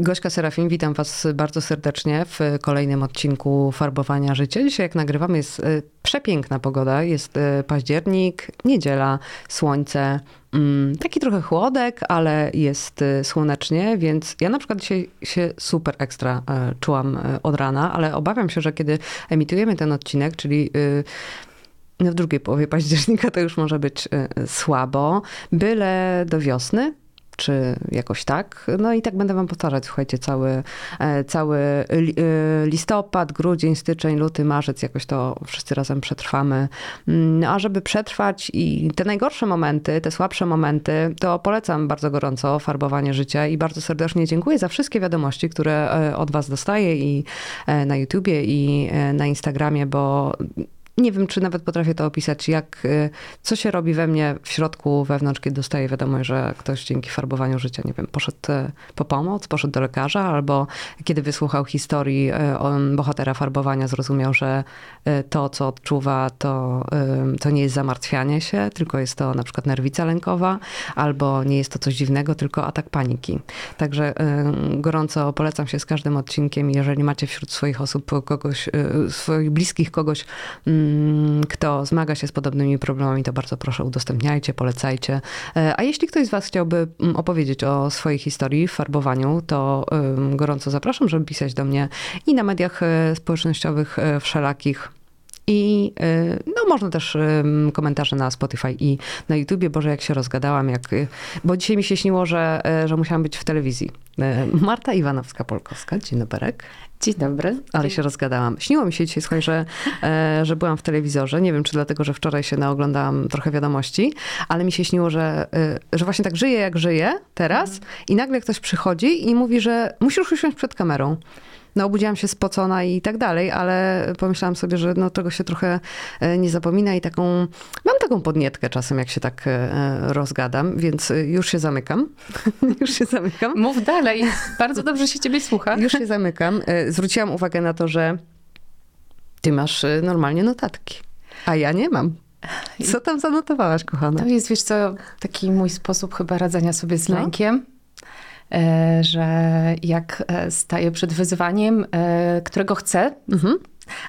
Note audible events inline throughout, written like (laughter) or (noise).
Gośka Serafin, witam Was bardzo serdecznie w kolejnym odcinku Farbowania Życia. Dzisiaj, jak nagrywamy, jest e, przepiękna pogoda. Jest e, październik, niedziela, słońce, mm, taki trochę chłodek, ale jest e, słonecznie, więc ja na przykład dzisiaj się super ekstra czułam od rana, ale obawiam się, że kiedy emitujemy ten odcinek, czyli w drugiej połowie października to już może być słabo, byle do wiosny, czy jakoś tak. No i tak będę wam powtarzać, słuchajcie, cały, e, cały e, listopad, grudzień, styczeń, luty, marzec, jakoś to wszyscy razem przetrwamy. Mm, a żeby przetrwać i te najgorsze momenty, te słabsze momenty, to polecam bardzo gorąco farbowanie życia i bardzo serdecznie dziękuję za wszystkie wiadomości, które e, od was dostaję i na YouTubie i na Instagramie, bo nie wiem, czy nawet potrafię to opisać, jak, y, co się robi we mnie w środku, wewnątrz, kiedy dostaję wiadomość, że ktoś dzięki farbowaniu życia, nie wiem, poszedł y, po pomoc, poszedł do lekarza, albo kiedy wysłuchał historii y, bohatera farbowania, zrozumiał, że to, co odczuwa, to, to nie jest zamartwianie się, tylko jest to na przykład nerwica lękowa, albo nie jest to coś dziwnego, tylko atak paniki. Także gorąco polecam się z każdym odcinkiem, jeżeli macie wśród swoich osób kogoś, swoich bliskich kogoś, mm, kto zmaga się z podobnymi problemami, to bardzo proszę udostępniajcie, polecajcie. E, a jeśli ktoś z Was chciałby mm, opowiedzieć o swojej historii w farbowaniu, to gorąco zapraszam, żeby pisać do mnie i na mediach e, społecznościowych e, wszelakich. I no, można też komentarze na Spotify i na YouTubie, Boże, jak się rozgadałam, jak, bo dzisiaj mi się śniło, że, że musiałam być w telewizji. Marta Iwanowska-Polkowska, dzień dobry. Dzień dobry. Ale się rozgadałam. Śniło mi się dzisiaj, słuchaj, że, że byłam w telewizorze. Nie wiem, czy dlatego, że wczoraj się naoglądałam trochę wiadomości, ale mi się śniło, że, że właśnie tak żyję, jak żyję teraz mhm. i nagle ktoś przychodzi i mówi, że musisz usiąść przed kamerą no obudziłam się spocona i tak dalej, ale pomyślałam sobie, że no tego się trochę e, nie zapomina i taką, mam taką podnietkę czasem, jak się tak e, rozgadam, więc e, już się zamykam. (laughs) już się zamykam. Mów dalej, bardzo dobrze się ciebie słucha. Już się zamykam. Zwróciłam uwagę na to, że ty masz normalnie notatki, a ja nie mam. Co tam zanotowałaś, kochana? To jest, wiesz co, taki mój sposób chyba radzenia sobie z no. lękiem. E, że jak e, staję przed wyzwaniem, e, którego chcę, mhm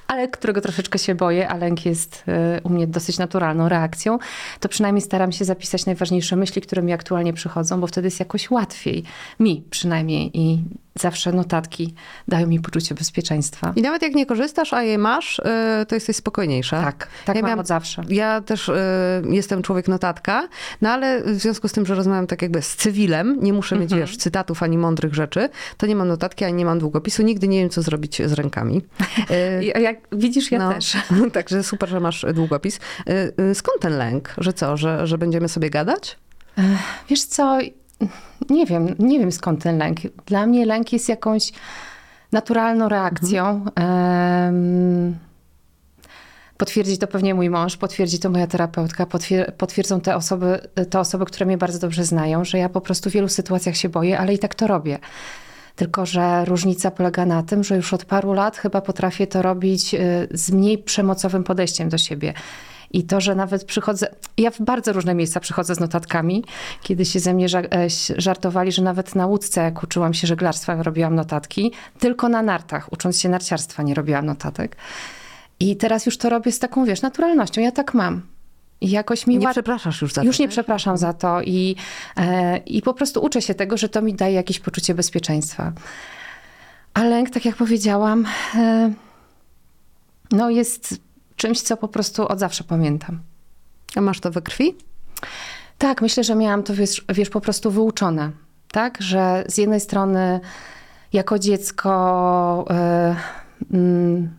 ale którego troszeczkę się boję, a lęk jest u mnie dosyć naturalną reakcją, to przynajmniej staram się zapisać najważniejsze myśli, które mi aktualnie przychodzą, bo wtedy jest jakoś łatwiej. Mi przynajmniej i zawsze notatki dają mi poczucie bezpieczeństwa. I nawet jak nie korzystasz, a je masz, y, to jesteś spokojniejsza. Tak, tak ja mam miałam, od zawsze. Ja też y, jestem człowiek notatka, no ale w związku z tym, że rozmawiam tak jakby z cywilem, nie muszę mieć, mhm. wiesz, cytatów ani mądrych rzeczy, to nie mam notatki, ani nie mam długopisu, nigdy nie wiem, co zrobić z rękami. (laughs) Y, jak widzisz, ja no, też. (laughs) Także super, że masz długopis. Skąd ten lęk? Że co, że, że będziemy sobie gadać? Wiesz co, nie wiem, nie wiem skąd ten lęk. Dla mnie lęk jest jakąś naturalną reakcją. Mhm. Potwierdzi to pewnie mój mąż, potwierdzi to moja terapeutka, potwier potwierdzą te osoby, te osoby, które mnie bardzo dobrze znają, że ja po prostu w wielu sytuacjach się boję, ale i tak to robię. Tylko, że różnica polega na tym, że już od paru lat chyba potrafię to robić y, z mniej przemocowym podejściem do siebie. I to, że nawet przychodzę, ja w bardzo różne miejsca przychodzę z notatkami. Kiedy się ze mnie e, żartowali, że nawet na łódce, jak uczyłam się żeglarstwa, robiłam notatki. Tylko na nartach, ucząc się narciarstwa, nie robiłam notatek. I teraz już to robię z taką, wiesz, naturalnością. Ja tak mam. I jakoś mi Nie łat... przepraszasz już za to. Już nie przepraszam za to i, e, i po prostu uczę się tego, że to mi daje jakieś poczucie bezpieczeństwa. A lęk, tak jak powiedziałam, e, no jest czymś, co po prostu od zawsze pamiętam. A masz to we krwi? Tak, myślę, że miałam to, wiesz, wiesz po prostu wyuczone. Tak, że z jednej strony jako dziecko. Yy, yy,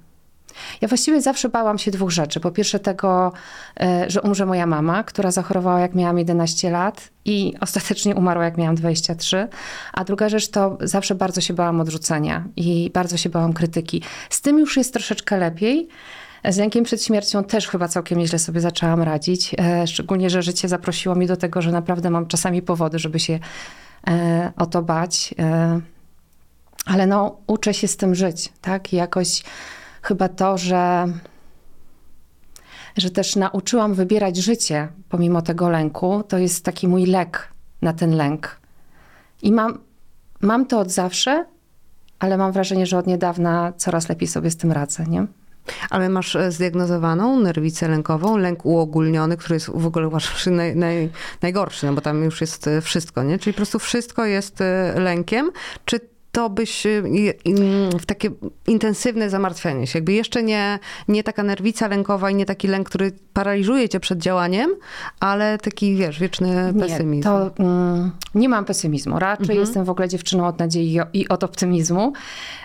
ja właściwie zawsze bałam się dwóch rzeczy. Po pierwsze tego, e, że umrze moja mama, która zachorowała jak miałam 11 lat i ostatecznie umarła jak miałam 23. A druga rzecz to zawsze bardzo się bałam odrzucenia i bardzo się bałam krytyki. Z tym już jest troszeczkę lepiej. Z lękiem przed śmiercią też chyba całkiem nieźle sobie zaczęłam radzić. E, szczególnie, że życie zaprosiło mnie do tego, że naprawdę mam czasami powody, żeby się e, o to bać. E, ale no, uczę się z tym żyć, tak? I jakoś chyba to, że, że też nauczyłam wybierać życie pomimo tego lęku, to jest taki mój lek na ten lęk. I mam, mam to od zawsze, ale mam wrażenie, że od niedawna coraz lepiej sobie z tym radzę, nie? Ale masz e, zdiagnozowaną nerwicę lękową, lęk uogólniony, który jest w ogóle uważam, naj, naj, najgorszy, no bo tam już jest e, wszystko, nie? Czyli po prostu wszystko jest e, lękiem. Czy to byś w takie intensywne zamartwianie się, jakby jeszcze nie, nie taka nerwica lękowa i nie taki lęk, który paraliżuje cię przed działaniem, ale taki, wiesz, wieczny pesymizm. Nie, to mm, nie mam pesymizmu. Raczej mhm. jestem w ogóle dziewczyną od nadziei i od optymizmu.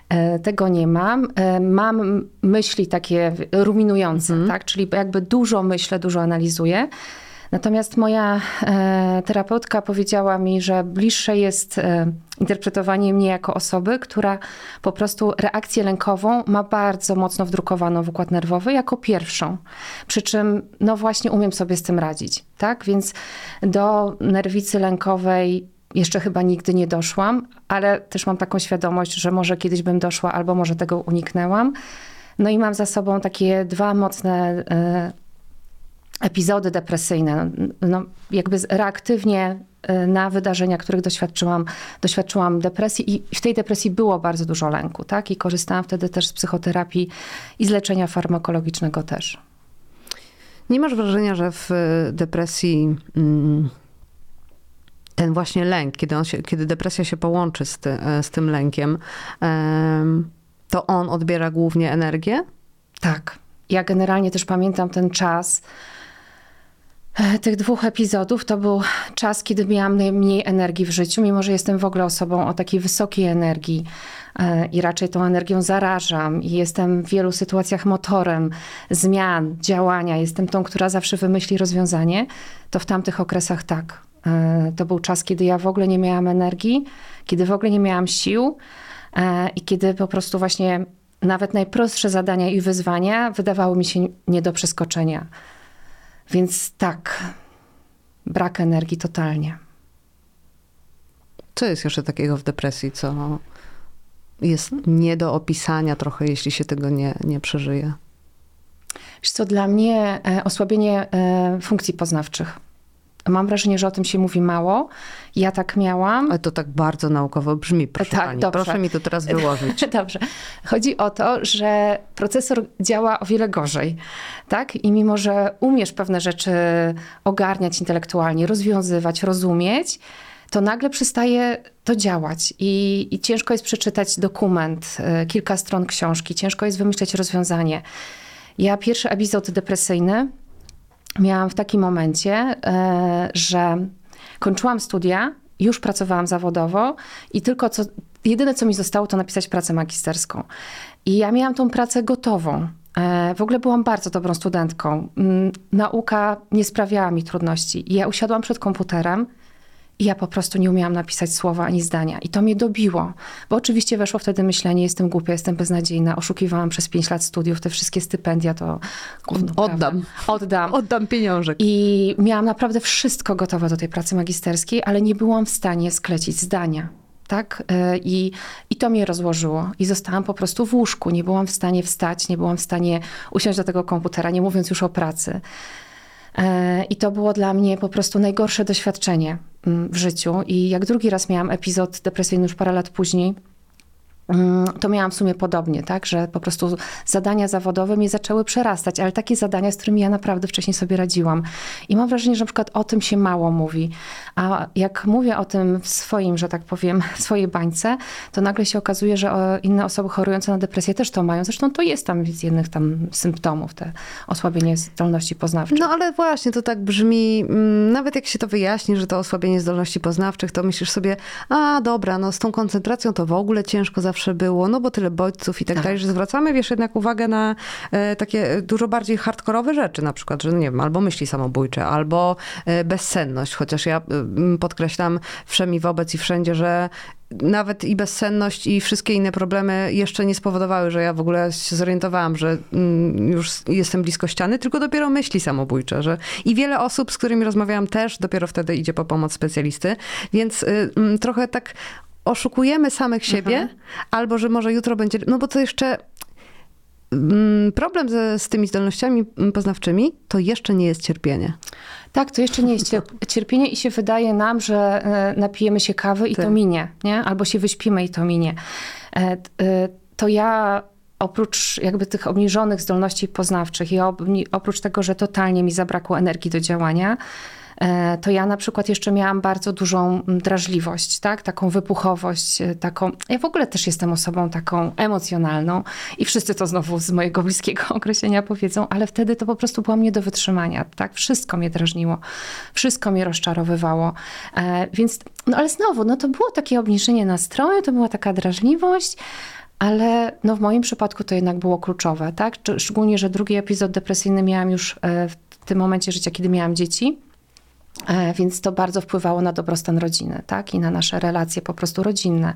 E, tego nie mam. E, mam myśli takie ruminujące, mhm. tak? Czyli jakby dużo myślę, dużo analizuję. Natomiast moja e, terapeutka powiedziała mi, że bliższe jest e, interpretowanie mnie jako osoby, która po prostu reakcję lękową ma bardzo mocno wdrukowaną w układ nerwowy jako pierwszą. Przy czym, no właśnie, umiem sobie z tym radzić, tak? Więc do nerwicy lękowej jeszcze chyba nigdy nie doszłam, ale też mam taką świadomość, że może kiedyś bym doszła, albo może tego uniknęłam. No i mam za sobą takie dwa mocne e, epizody depresyjne. No, jakby reaktywnie y, na wydarzenia, których doświadczyłam, doświadczyłam depresji i w tej depresji było bardzo dużo lęku, tak? I korzystałam wtedy też z psychoterapii i z leczenia farmakologicznego też. Nie masz wrażenia, że w depresji mm, ten właśnie lęk, kiedy, on się, kiedy depresja się połączy z, ty, e, z tym lękiem, to on odbiera głównie energię? Tak. Ja generalnie też pamiętam ten czas, tych dwóch epizodów to był czas, kiedy miałam najmniej energii w życiu, mimo że jestem w ogóle osobą o takiej wysokiej energii e, i raczej tą energią zarażam i jestem w wielu sytuacjach motorem zmian, działania, jestem tą, która zawsze wymyśli rozwiązanie, to w tamtych okresach tak. E, to był czas, kiedy ja w ogóle nie miałam energii, kiedy w ogóle nie miałam sił i kiedy po prostu właśnie nawet najprostsze zadania i wyzwania wydawały mi się nie do przeskoczenia. Więc tak, brak energii totalnie. Co jest jeszcze takiego w depresji, co jest nie do opisania trochę, jeśli się tego nie, nie przeżyje? Wiesz co, dla mnie e, osłabienie e, funkcji poznawczych. Mam wrażenie, że o tym się mówi mało. Ja tak miałam. Ale to tak bardzo naukowo brzmi, proszę tak, pani. Dobrze. Proszę mi to teraz wyłożyć. (laughs) dobrze. Chodzi o to, że procesor działa o wiele gorzej. Tak? I mimo, że umiesz pewne rzeczy ogarniać intelektualnie, rozwiązywać, rozumieć, to nagle przestaje to działać i, i ciężko jest przeczytać dokument, y, kilka stron książki, ciężko jest wymyśleć rozwiązanie. Ja pierwszy epizod depresyjny miałam w takim momencie, e, że kończyłam studia, już pracowałam zawodowo i tylko co, jedyne co mi zostało, to napisać pracę magisterską. I ja miałam tą pracę gotową. E, w ogóle byłam bardzo dobrą studentką. Mm, nauka nie sprawiała mi trudności. I ja usiadłam przed komputerem i ja po prostu nie umiałam napisać słowa ani zdania. I to mnie dobiło, bo oczywiście weszło wtedy myślenie, jestem głupia, jestem beznadziejna, oszukiwałam przez pięć lat studiów, te wszystkie stypendia to... Gówno, Oddam. Oddam. Oddam pieniążek. I miałam naprawdę wszystko gotowe do tej pracy magisterskiej, ale nie byłam w stanie sklecić zdania. Tak? E, I, I to mnie rozłożyło. I zostałam po prostu w łóżku. Nie byłam w stanie wstać, nie byłam w stanie usiąść do tego komputera, nie mówiąc już o pracy. E, I to było dla mnie po prostu najgorsze doświadczenie mm, w życiu. I jak drugi raz miałam epizod depresyjny już parę lat później, to miałam w sumie podobnie, tak, że po prostu zadania zawodowe mnie zaczęły przerastać, ale takie zadania, z którymi ja naprawdę wcześniej sobie radziłam. I mam wrażenie, że na przykład o tym się mało mówi. A jak mówię o tym w swoim, że tak powiem, (laughs) swojej bańce, to nagle się okazuje, że inne osoby chorujące na depresję też to mają. Zresztą to jest tam z jednych tam symptomów, te osłabienie zdolności poznawczych. No ale właśnie to tak brzmi, mm, nawet jak się to wyjaśni, że to osłabienie zdolności poznawczych, to myślisz sobie, a dobra, no z tą koncentracją to w ogóle ciężko zawsze zawsze było, no bo tyle bodźców i tak, Tak. dalej, że zwracamy, wiesz, jednak uwagę na e, takie dużo bardziej hardkorowe rzeczy, na przykład, że no nie wiem, albo myśli samobójcze, albo e, bezsenność, chociaż ja e, podkreślam wszemi wobec i wszędzie, że nawet i bezsenność i wszystkie inne problemy jeszcze nie spowodowały, że ja w ogóle się zorientowałam, że mm, już jestem blisko ściany, tylko dopiero myśli samobójcze, że i wiele osób, z którymi rozmawiałam też dopiero wtedy idzie po pomoc specjalisty, więc y, trochę tak oszukujemy samych siebie, albo że może jutro będzie, no bo to jeszcze mm, problem ze, z tymi zdolnościami mm, poznawczymi to jeszcze nie jest cierpienie. Tak, to jeszcze nie jest cier- (laughs) cierpienie i się wydaje nam, że e, napijemy się kawy i Tak. to minie, nie? Albo się wyśpimy i to minie. E, e, To ja oprócz jakby tych obniżonych zdolności poznawczych i oprócz tego, że totalnie mi zabrakło energii do działania, to ja na przykład jeszcze miałam bardzo dużą mm, drażliwość, tak? taką wypuchowość, e, taką... Ja w ogóle też jestem osobą taką emocjonalną i wszyscy to znowu z mojego bliskiego (laughs) określenia powiedzą, ale wtedy to po prostu było mnie do wytrzymania, tak? Wszystko mnie drażniło, wszystko mnie rozczarowywało, e, więc, no ale znowu, no to było takie obniżenie nastroju, to była taka drażliwość, ale no w moim przypadku to jednak było kluczowe, tak? Szczególnie, że drugi epizod depresyjny miałam już e, w tym momencie życia, kiedy miałam dzieci. E, Więc to bardzo wpływało na dobrostan rodziny, tak? I na nasze relacje po prostu rodzinne,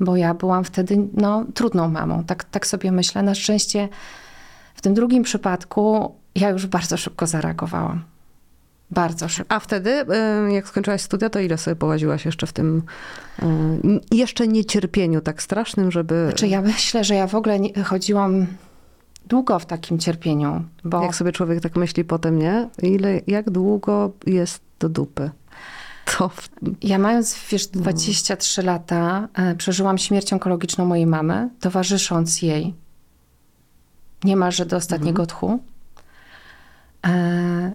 bo ja byłam wtedy no, trudną mamą, tak, tak sobie myślę. Na szczęście w tym drugim przypadku ja już bardzo szybko zareagowałam. Bardzo szybko. A wtedy, y, jak skończyłaś studia, to ile sobie połaziłaś jeszcze w tym n- jeszcze niecierpieniu tak strasznym, żeby... Znaczy ja myślę, że ja w ogóle chodziłam długo w takim cierpieniu, bo Jak sobie człowiek tak myśli potem, nie? Ile, jak długo jest do dupy? To Ja mając, wiesz, 23 lata, e, przeżyłam śmierć onkologiczną mojej mamy, towarzysząc jej niemalże do ostatniego tchu. E,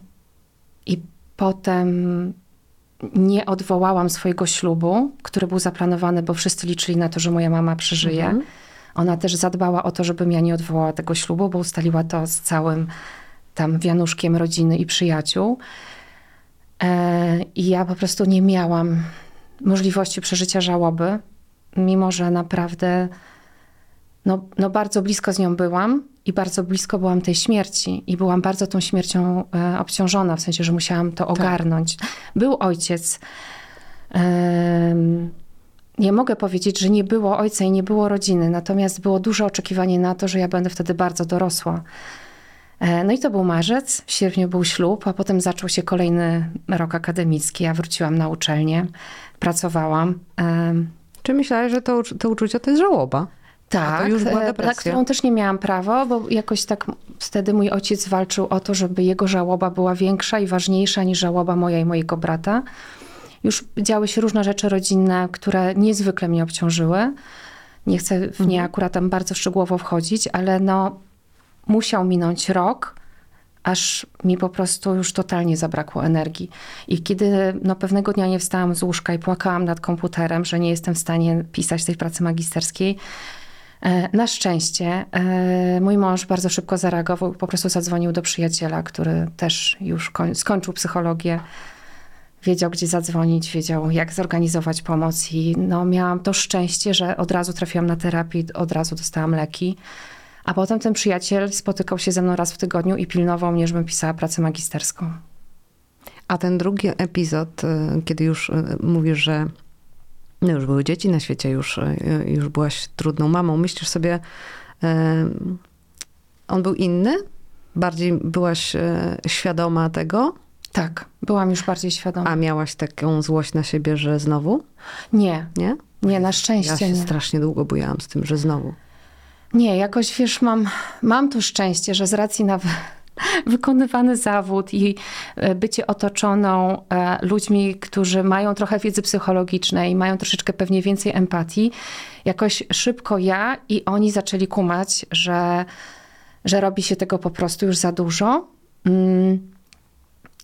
I potem nie odwołałam swojego ślubu, który był zaplanowany, bo wszyscy liczyli na to, że moja mama przeżyje. Mhm. Ona też zadbała o to, żebym ja nie odwołała tego ślubu, bo ustaliła to z całym tam wianuszkiem rodziny i przyjaciół. E, I ja po prostu nie miałam możliwości przeżycia żałoby, mimo że naprawdę no, no bardzo blisko z nią byłam i bardzo blisko byłam tej śmierci i byłam bardzo tą śmiercią e, obciążona, w sensie, że musiałam to ogarnąć. Był ojciec. Nie mogę powiedzieć, że nie było ojca i nie było rodziny, natomiast było duże oczekiwanie na to, że ja będę wtedy bardzo dorosła. E, No i to był marzec, w sierpniu był ślub, a potem zaczął się kolejny rok akademicki. Ja wróciłam na uczelnię, pracowałam. Czy myślałeś, że to, to uczucie to jest żałoba? Tak, to już była e, na którą też nie miałam prawa, bo jakoś tak wtedy mój ojciec walczył o to, żeby jego żałoba była większa i ważniejsza niż żałoba moja i mojego brata. Już działy się różne rzeczy rodzinne, które niezwykle mnie obciążyły. Nie chcę w nie akurat tam bardzo szczegółowo wchodzić, ale no musiał minąć rok, aż mi po prostu już totalnie zabrakło energii. I kiedy no, pewnego dnia nie wstałam z łóżka i płakałam nad komputerem, że nie jestem w stanie pisać tej pracy magisterskiej, e, na szczęście e, mój mąż bardzo szybko zareagował, po prostu zadzwonił do przyjaciela, który też już koń- skończył psychologię. Wiedział, gdzie zadzwonić, wiedział, jak zorganizować pomoc, i no, miałam to szczęście, że od razu trafiłam na terapię, od razu dostałam leki. A potem ten przyjaciel spotykał się ze mną raz w tygodniu i pilnował mnie, żebym pisała pracę magisterską. A ten drugi epizod, y, kiedy już y, mówisz, że no już były dzieci na świecie, już, y, już byłaś trudną mamą, myślisz sobie, on był inny? Bardziej byłaś y, świadoma tego? Tak, byłam już bardziej świadoma. A miałaś taką złość na siebie, że znowu? Nie, Nie? nie, na Ja szczęście się nie. strasznie długo bujałam z tym, że znowu. Nie, jakoś wiesz, mam, mam to szczęście, że z racji na wy- (laughs) wykonywany zawód i e, bycie otoczoną e, ludźmi, którzy mają trochę wiedzy psychologicznej mają troszeczkę pewnie więcej empatii, jakoś szybko ja i oni zaczęli kumać, że, że robi się tego po prostu już za dużo. Mm.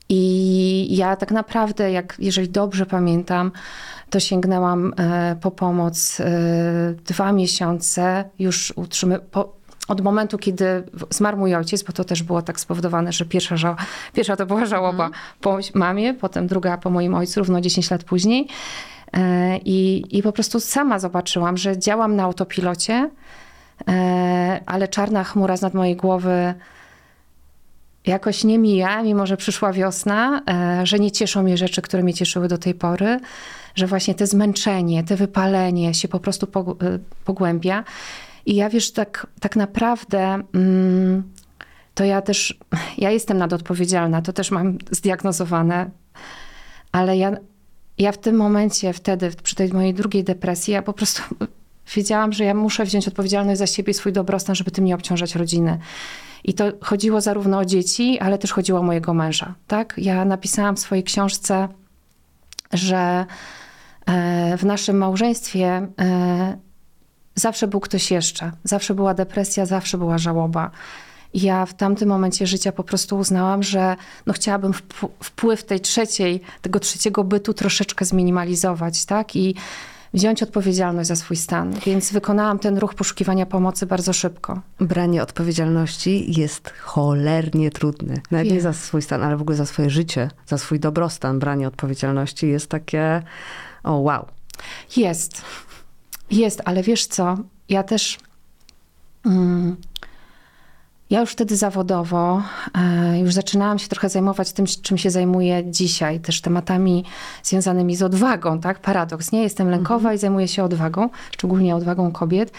I ja tak naprawdę, jak, jeżeli dobrze pamiętam, to sięgnęłam e, po pomoc e, dwa miesiące już utrzymy, po, od momentu, kiedy zmarł mój ojciec, bo to też było tak spowodowane, że pierwsza, pierwsza to była żałoba po mamie, potem druga po moim ojcu, równo 10 lat później. E, I, I po prostu sama zobaczyłam, że działam na autopilocie, ale czarna chmura z nad mojej głowy jakoś nie mija, mimo że przyszła wiosna, e, że nie cieszą mnie rzeczy, które mnie cieszyły do tej pory, że właśnie te zmęczenie, te wypalenie się po prostu e, pogłębia. I ja wiesz, tak, tak naprawdę mm, to ja też, ja jestem nadodpowiedzialna, to też mam zdiagnozowane, ale ja, ja w tym momencie, wtedy, przy tej mojej drugiej depresji, ja po prostu wiedziałam, że ja muszę wziąć odpowiedzialność za siebie i swój dobrostan, żeby tym nie obciążać rodziny. I to chodziło zarówno o dzieci, ale też chodziło o mojego męża. Tak? Ja napisałam w swojej książce, że e, w naszym małżeństwie e, zawsze był ktoś jeszcze. Zawsze była depresja, zawsze była żałoba. Ja w tamtym momencie życia po prostu uznałam, że no chciałabym wpł- wpływ tej trzeciej, tego trzeciego bytu troszeczkę zminimalizować, tak? I wziąć odpowiedzialność za swój stan. Więc wykonałam ten ruch poszukiwania pomocy bardzo szybko. Branie odpowiedzialności jest cholernie trudne. Nawet nie Wiem. za swój stan, ale w ogóle za swoje życie, za swój dobrostan. Branie odpowiedzialności jest takie, o wow. Jest. Jest, ale wiesz co? Ja też. Mm, ja już wtedy zawodowo e, już zaczynałam się trochę zajmować tym, czym się zajmuję dzisiaj, też tematami związanymi z odwagą, tak? Paradoks, nie? Jestem lękowa i zajmuję się odwagą, szczególnie odwagą kobiet.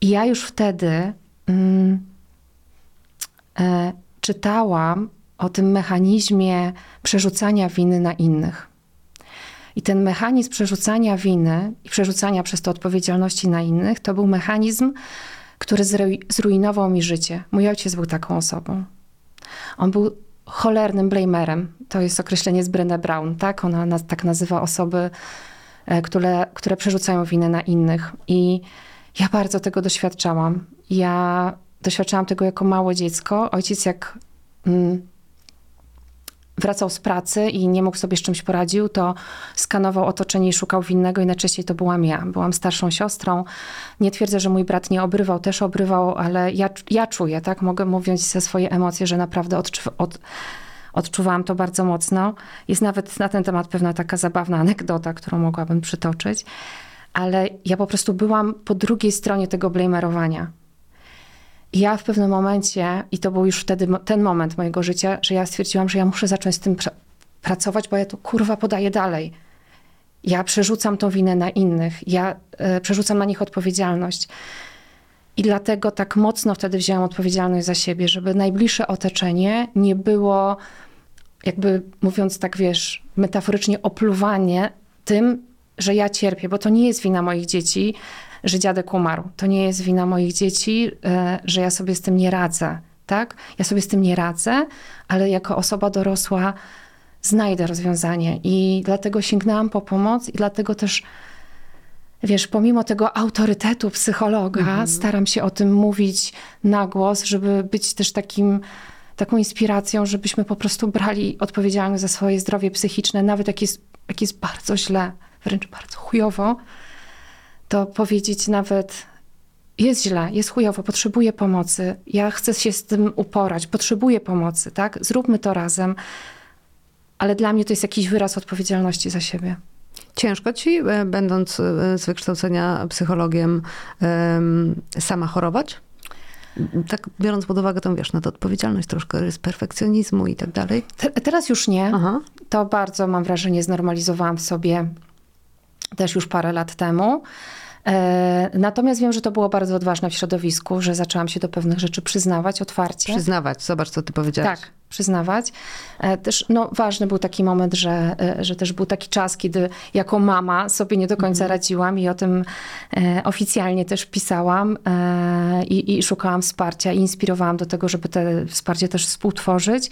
I ja już wtedy mm, e, czytałam o tym mechanizmie przerzucania winy na innych. I ten mechanizm przerzucania winy i przerzucania przez to odpowiedzialności na innych, to był mechanizm, który zru- zrujnował mi życie. Mój ojciec był taką osobą. On był cholernym blamerem. To jest określenie z Brené Brown, tak? Ona nas, tak nazywa osoby, e, które, które przerzucają winę na innych. I ja bardzo tego doświadczałam. Ja doświadczałam tego jako małe dziecko. Ojciec jak mm, wracał z pracy i nie mógł sobie z czymś poradził, to skanował otoczenie i szukał winnego i najczęściej to byłam ja. Byłam starszą siostrą. Nie twierdzę, że mój brat nie obrywał, też obrywał, ale ja, ja czuję, tak? Mogę mówić ze swoje emocje, że naprawdę od, odczuwałam to bardzo mocno. Jest nawet na ten temat pewna taka zabawna anegdota, którą mogłabym przytoczyć. Ale ja po prostu byłam po drugiej stronie tego blamerowania. Ja w pewnym momencie, i to był już wtedy ten moment mojego życia, że ja stwierdziłam, że ja muszę zacząć z tym pra- pracować, bo ja to kurwa podaję dalej. Ja przerzucam tą winę na innych, ja e, przerzucam na nich odpowiedzialność. I dlatego tak mocno wtedy wzięłam odpowiedzialność za siebie, żeby najbliższe otoczenie nie było, jakby mówiąc tak, wiesz, metaforycznie opluwanie tym, że ja cierpię, bo to nie jest wina moich dzieci, że dziadek umarł. To nie jest wina moich dzieci, e, że ja sobie z tym nie radzę, tak? Ja sobie z tym nie radzę, ale jako osoba dorosła znajdę rozwiązanie i dlatego sięgnęłam po pomoc i dlatego też Wiesz, pomimo tego autorytetu psychologa, staram się o tym mówić na głos, żeby być też takim, taką inspiracją, żebyśmy po prostu brali odpowiedzialność za swoje zdrowie psychiczne, nawet jak jest, jak jest bardzo źle, wręcz bardzo chujowo, to powiedzieć nawet jest źle, jest chujowo, potrzebuję pomocy, ja chcę się z tym uporać, potrzebuję pomocy, tak? Zróbmy to razem. Ale dla mnie to jest jakiś wyraz odpowiedzialności za siebie. Ciężko ci, e, będąc e, z wykształcenia psychologiem, em, sama chorować? Tak biorąc pod uwagę tą, wiesz, no to odpowiedzialność troszkę z perfekcjonizmu i tak dalej. Te, teraz już nie. Aha. To bardzo, mam wrażenie, znormalizowałam w sobie też już parę lat temu. E, Natomiast wiem, że to było bardzo odważne w środowisku, że zaczęłam się do pewnych rzeczy przyznawać otwarcie. Przyznawać, zobacz, co ty powiedziałaś. Tak, przyznawać. E, Też no, ważny był taki moment, że, e, że też był taki czas, kiedy jako mama sobie nie do końca radziłam i o tym oficjalnie też pisałam i, i szukałam wsparcia i inspirowałam do tego, żeby te wsparcie też współtworzyć.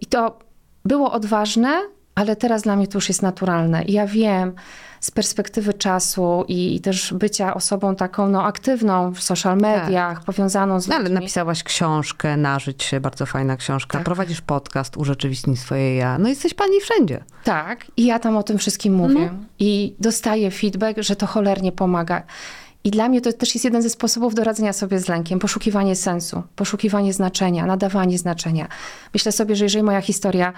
I to było odważne, ale teraz dla mnie to już jest naturalne. I ja wiem z perspektywy czasu i, i też bycia osobą taką no, aktywną w social mediach, powiązaną z No, ale napisałaś książkę, Nażyć się, bardzo fajna książka. Tak. Prowadzisz podcast, Urzeczywistnij swoje ja. No jesteś pani wszędzie. Tak, i ja tam o tym wszystkim mówię. Mhm. I dostaję feedback, że to cholernie pomaga. I dla mnie to też jest jeden ze sposobów do radzenia sobie z lękiem. Poszukiwanie sensu, poszukiwanie znaczenia, nadawanie znaczenia. Myślę sobie, że jeżeli moja historia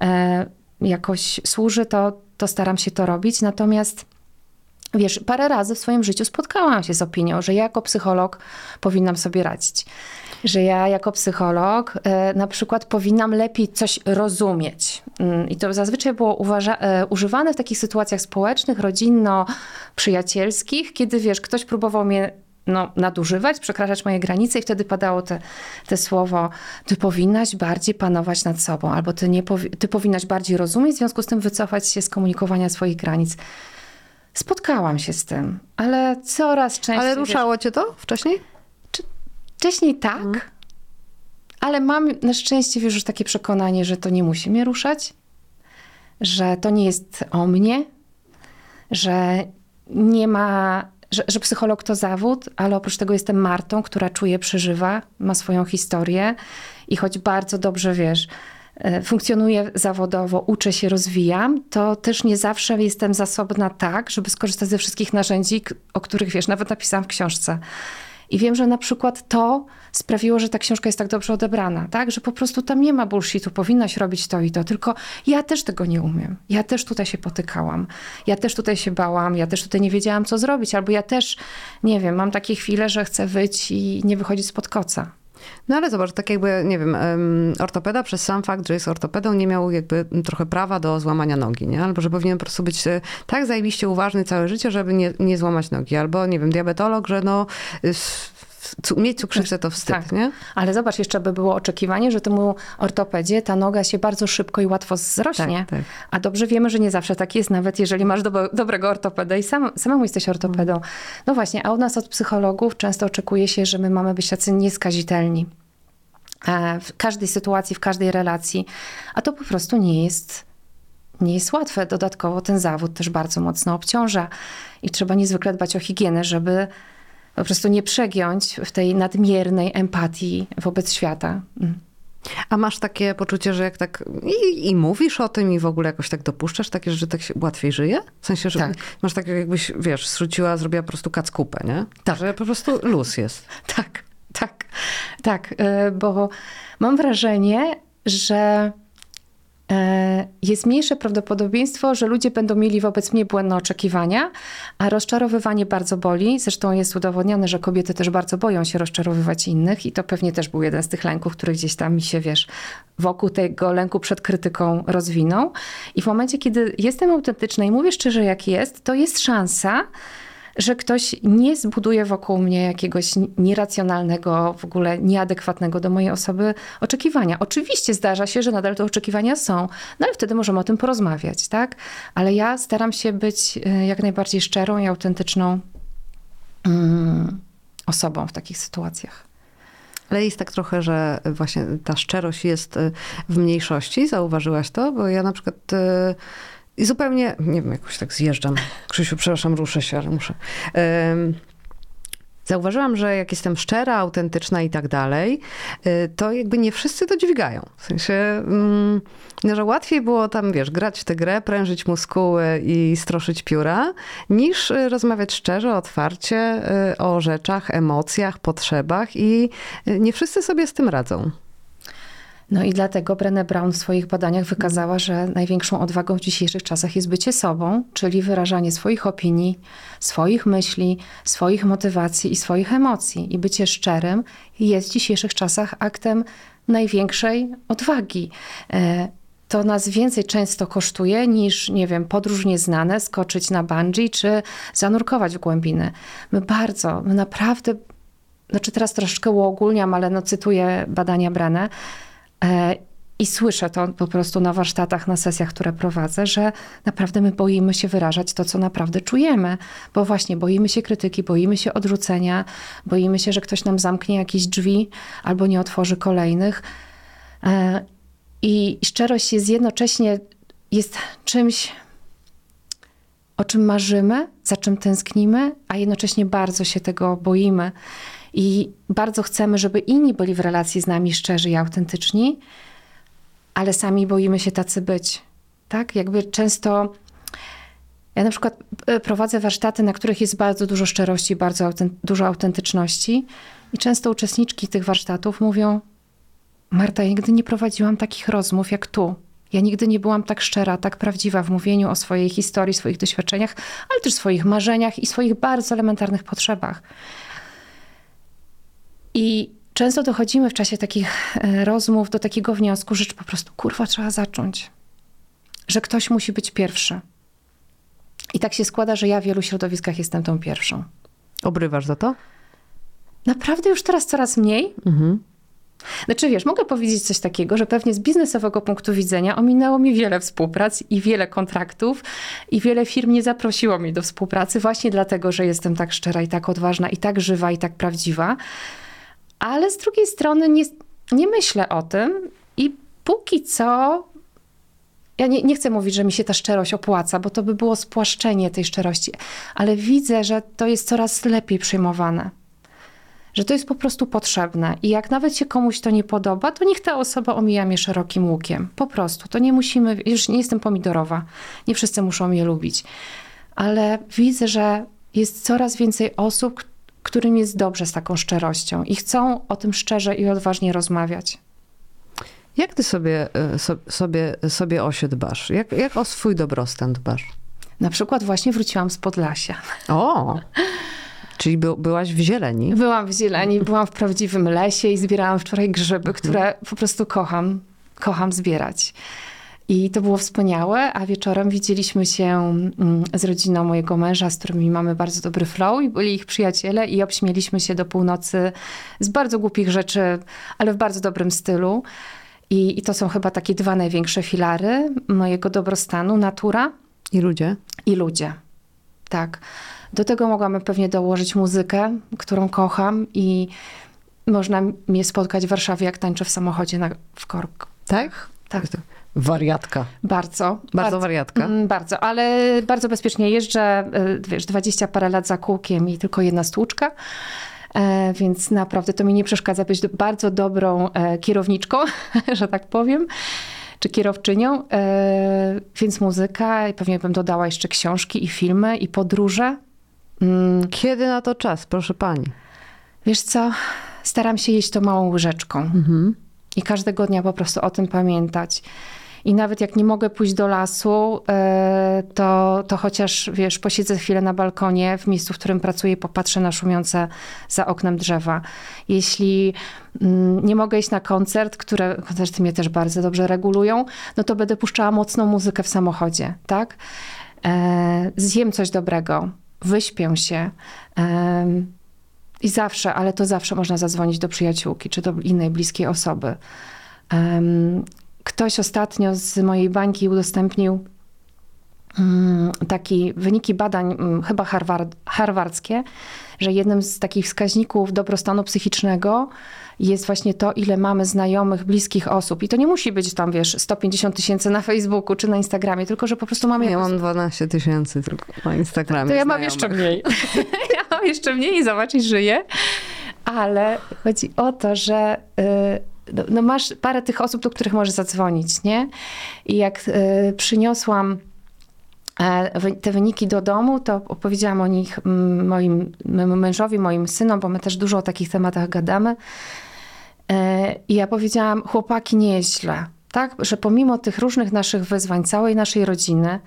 e, jakoś służy, to, to staram się to robić. Natomiast wiesz, parę razy w swoim życiu spotkałam się z opinią, że ja jako psycholog powinnam sobie radzić. Że ja jako psycholog e, na przykład powinnam lepiej coś rozumieć. Mm, I to zazwyczaj było e, używane w takich sytuacjach społecznych, rodzinno-przyjacielskich, kiedy wiesz, ktoś próbował mnie no, nadużywać, przekraczać moje granice i wtedy padało te, te słowo, ty powinnaś bardziej panować nad sobą, albo ty, nie powi- ty powinnaś bardziej rozumieć, w związku z tym wycofać się z komunikowania swoich granic. Spotkałam się z tym, ale coraz częściej. Ale wiesz, ruszało cię to wcześniej? Wcześniej tak, ale mam na szczęście wiesz, już takie przekonanie, że to nie musi mnie ruszać, że to nie jest o mnie, że nie ma, że, że psycholog to zawód, ale oprócz tego jestem Martą, która czuje, przeżywa, ma swoją historię i choć bardzo dobrze wiesz, e, funkcjonuję zawodowo, uczę się, rozwijam, to też nie zawsze jestem zasobna tak, żeby skorzystać ze wszystkich narzędzi, o których wiesz, nawet napisałam w książce. I wiem, że na przykład to sprawiło, że ta książka jest tak dobrze odebrana, tak? Że po prostu tam nie ma bullshitu, powinnaś robić to i to, tylko ja też tego nie umiem. Ja też tutaj się potykałam. Ja też tutaj się bałam, ja też tutaj nie wiedziałam, co zrobić, albo ja też, nie wiem, mam takie chwile, że chcę wyjść i nie wychodzić spod koca. No ale zobacz, tak jakby, nie wiem, em, ortopeda przez sam fakt, że jest ortopedą, nie miał jakby trochę prawa do złamania nogi, nie? Albo że powinien po prostu być e, tak zajebiście uważny całe życie, żeby nie, nie złamać nogi. Albo, nie wiem, diabetolog, że no, mieć cukrzycę to wstyd, Tak. nie? Ale zobacz, jeszcze by było oczekiwanie, że temu ortopedzie ta noga się bardzo szybko i łatwo zrośnie. Tak, tak. A dobrze wiemy, że nie zawsze tak jest, nawet jeżeli masz do, dobrego ortopeda i sam, samemu jesteś ortopedą. No właśnie, a u nas od psychologów często oczekuje się, że my mamy być tacy nieskazitelni. E, W każdej sytuacji, w każdej relacji. A to po prostu nie jest, nie jest łatwe. Dodatkowo ten zawód też bardzo mocno obciąża i trzeba niezwykle dbać o higienę, żeby po prostu nie przegiąć w tej nadmiernej empatii wobec świata. Mm. A masz takie poczucie, że jak tak i, i mówisz o tym i w ogóle jakoś tak dopuszczasz takie, że tak się łatwiej żyje? W sensie, że Tak. masz tak jakbyś, wiesz, zrzuciła, zrobiła po prostu kacpupę, nie? Tak. Że po prostu luz jest. (laughs) Tak, tak, tak, e, bo mam wrażenie, że jest mniejsze prawdopodobieństwo, że ludzie będą mieli wobec mnie błędne oczekiwania, a rozczarowywanie bardzo boli. Zresztą jest udowodnione, że kobiety też bardzo boją się rozczarowywać innych i to pewnie też był jeden z tych lęków, który gdzieś tam mi się, wiesz, wokół tego lęku przed krytyką rozwinął. I w momencie, kiedy jestem autentyczna i mówię szczerze, jak jest, to jest szansa, że ktoś nie zbuduje wokół mnie jakiegoś nieracjonalnego, w ogóle nieadekwatnego do mojej osoby oczekiwania. Oczywiście zdarza się, że nadal te oczekiwania są, no ale wtedy możemy o tym porozmawiać, tak? Ale ja staram się być e, jak najbardziej szczerą i autentyczną mm, osobą w takich sytuacjach. Ale jest tak trochę, że właśnie ta szczerość jest y, w mniejszości. Zauważyłaś to? Bo ja na przykład y, i zupełnie, nie wiem, jakoś tak zjeżdżam. Krzysiu, przepraszam, ruszę się, ale muszę. Ym, Zauważyłam, że jak jestem szczera, autentyczna i tak dalej, y, to jakby nie wszyscy to dźwigają. W sensie, mm, no, że łatwiej było tam, wiesz, grać w tę grę, prężyć muskuły i stroszyć pióra, niż y, rozmawiać szczerze, otwarcie y, o rzeczach, emocjach, potrzebach i nie wszyscy sobie z tym radzą. No i dlatego Brené Brown w swoich badaniach wykazała, że największą odwagą w dzisiejszych czasach jest bycie sobą, czyli wyrażanie swoich opinii, swoich myśli, swoich motywacji i swoich emocji. I bycie szczerym jest w dzisiejszych czasach aktem największej odwagi. E, To nas więcej często kosztuje niż, nie wiem, podróż nieznane, skoczyć na bungee czy zanurkować w głębiny. My bardzo, my naprawdę znaczy teraz troszeczkę uogólniam, ale no cytuję badania Brené e, i słyszę to po prostu na warsztatach, na sesjach, które prowadzę, że naprawdę my boimy się wyrażać to, co naprawdę czujemy, bo właśnie boimy się krytyki, boimy się odrzucenia, boimy się, że ktoś nam zamknie jakieś drzwi albo nie otworzy kolejnych. E, I szczerość jest jednocześnie jest czymś, o czym marzymy, za czym tęsknimy, a jednocześnie bardzo się tego boimy. I bardzo chcemy, żeby inni byli w relacji z nami szczerzy i autentyczni, ale sami boimy się tacy być. Tak? Jakby często. Ja na przykład e, prowadzę warsztaty, na których jest bardzo dużo szczerości, bardzo autent- dużo autentyczności, i często uczestniczki tych warsztatów mówią: Marta, ja nigdy nie prowadziłam takich rozmów jak tu. Ja nigdy nie byłam tak szczera, tak prawdziwa w mówieniu o swojej historii, swoich doświadczeniach, ale też swoich marzeniach i swoich bardzo elementarnych potrzebach. I często dochodzimy w czasie takich e, rozmów do takiego wniosku, że po prostu kurwa trzeba zacząć. Że ktoś musi być pierwszy. I tak się składa, że ja w wielu środowiskach jestem tą pierwszą. Obrywasz za to? Naprawdę już teraz coraz mniej. Mhm. Znaczy wiesz, mogę powiedzieć coś takiego, że pewnie z biznesowego punktu widzenia ominęło mi wiele współprac i wiele kontraktów i wiele firm nie zaprosiło mnie do współpracy właśnie dlatego, że jestem tak szczera i tak odważna i tak żywa i tak prawdziwa. Ale z drugiej strony nie, nie myślę o tym i póki co ja nie, nie chcę mówić, że mi się ta szczerość opłaca, bo to by było spłaszczenie tej szczerości, ale widzę, że to jest coraz lepiej przyjmowane. Że to jest po prostu potrzebne. I jak nawet się komuś to nie podoba, to niech ta osoba omija mnie szerokim łukiem. Po prostu. To nie musimy, już nie jestem pomidorowa. Nie wszyscy muszą mnie lubić. Ale widzę, że jest coraz więcej osób, którym jest dobrze z taką szczerością i chcą o tym szczerze i odważnie rozmawiać. Jak ty sobie, e, so, sobie, sobie o się dbasz? Jak, jak o swój dobrostan dbasz? Na przykład właśnie wróciłam z Podlasia. O! Czyli by, byłaś w zieleni. Byłam w zieleni, byłam w prawdziwym lesie i zbierałam wczoraj grzyby, które po prostu kocham, kocham zbierać. I to było wspaniałe, a wieczorem widzieliśmy się mm, z rodziną mojego męża, z którymi mamy bardzo dobry flow i byli ich przyjaciele i obśmieliśmy się do północy z bardzo głupich rzeczy, ale w bardzo dobrym stylu. I, I to są chyba takie dwa największe filary mojego dobrostanu, natura I ludzie? i ludzie. Tak. Do tego mogłam pewnie dołożyć muzykę, którą kocham i można mnie spotkać w Warszawie, jak tańczę w samochodzie na, w korku. Tak? Tak. Wariatka. Bardzo. Bardzo wariatka. Mm, Bardzo, ale bardzo bezpiecznie jeżdżę, y, wiesz, 20 parę lat za kółkiem i tylko jedna stłuczka. E, Więc naprawdę to mi nie przeszkadza być bardzo dobrą e, kierowniczką, (laughs) że tak powiem, czy kierowczynią. E, Więc muzyka, i pewnie bym dodała jeszcze książki i filmy i podróże. Mm, Kiedy na to czas, proszę pani? Wiesz co, staram się jeść to małą łyżeczką. Mhm. I każdego dnia po prostu o tym pamiętać. I nawet jak nie mogę pójść do lasu, e, to, to chociaż, wiesz, posiedzę chwilę na balkonie w miejscu, w którym pracuję i popatrzę na szumiące za oknem drzewa. Jeśli mm, nie mogę iść na koncert, które koncerty mnie też bardzo dobrze regulują, no to będę puszczała mocną muzykę w samochodzie, tak? E, Zjem coś dobrego, wyśpię się. I zawsze, ale to zawsze można zadzwonić do przyjaciółki czy do innej bliskiej osoby. Ktoś ostatnio z mojej bańki udostępnił mm, taki wyniki badań, mm, chyba harvard, harwardzkie, że jednym z takich wskaźników dobrostanu psychicznego jest właśnie to, ile mamy znajomych, bliskich osób. I to nie musi być tam, wiesz, 150 tysięcy na Facebooku czy na Instagramie, tylko że po prostu mamy... Ja jakąś- mam 12 tysięcy tylko na Instagramie. to ja mam jeszcze mniej. (laughs) ja mam jeszcze mniej i zobacz, i żyję. Ale chodzi o to, że y, no, no masz parę tych osób, do których możesz zadzwonić, nie? I jak y, przyniosłam e, te wyniki do domu, to opowiedziałam o nich moim mężowi, moim synom, bo my też dużo o takich tematach gadamy. E, I ja powiedziałam, chłopaki, nie jest źle. Tak? Że pomimo tych różnych naszych wyzwań, całej naszej rodziny,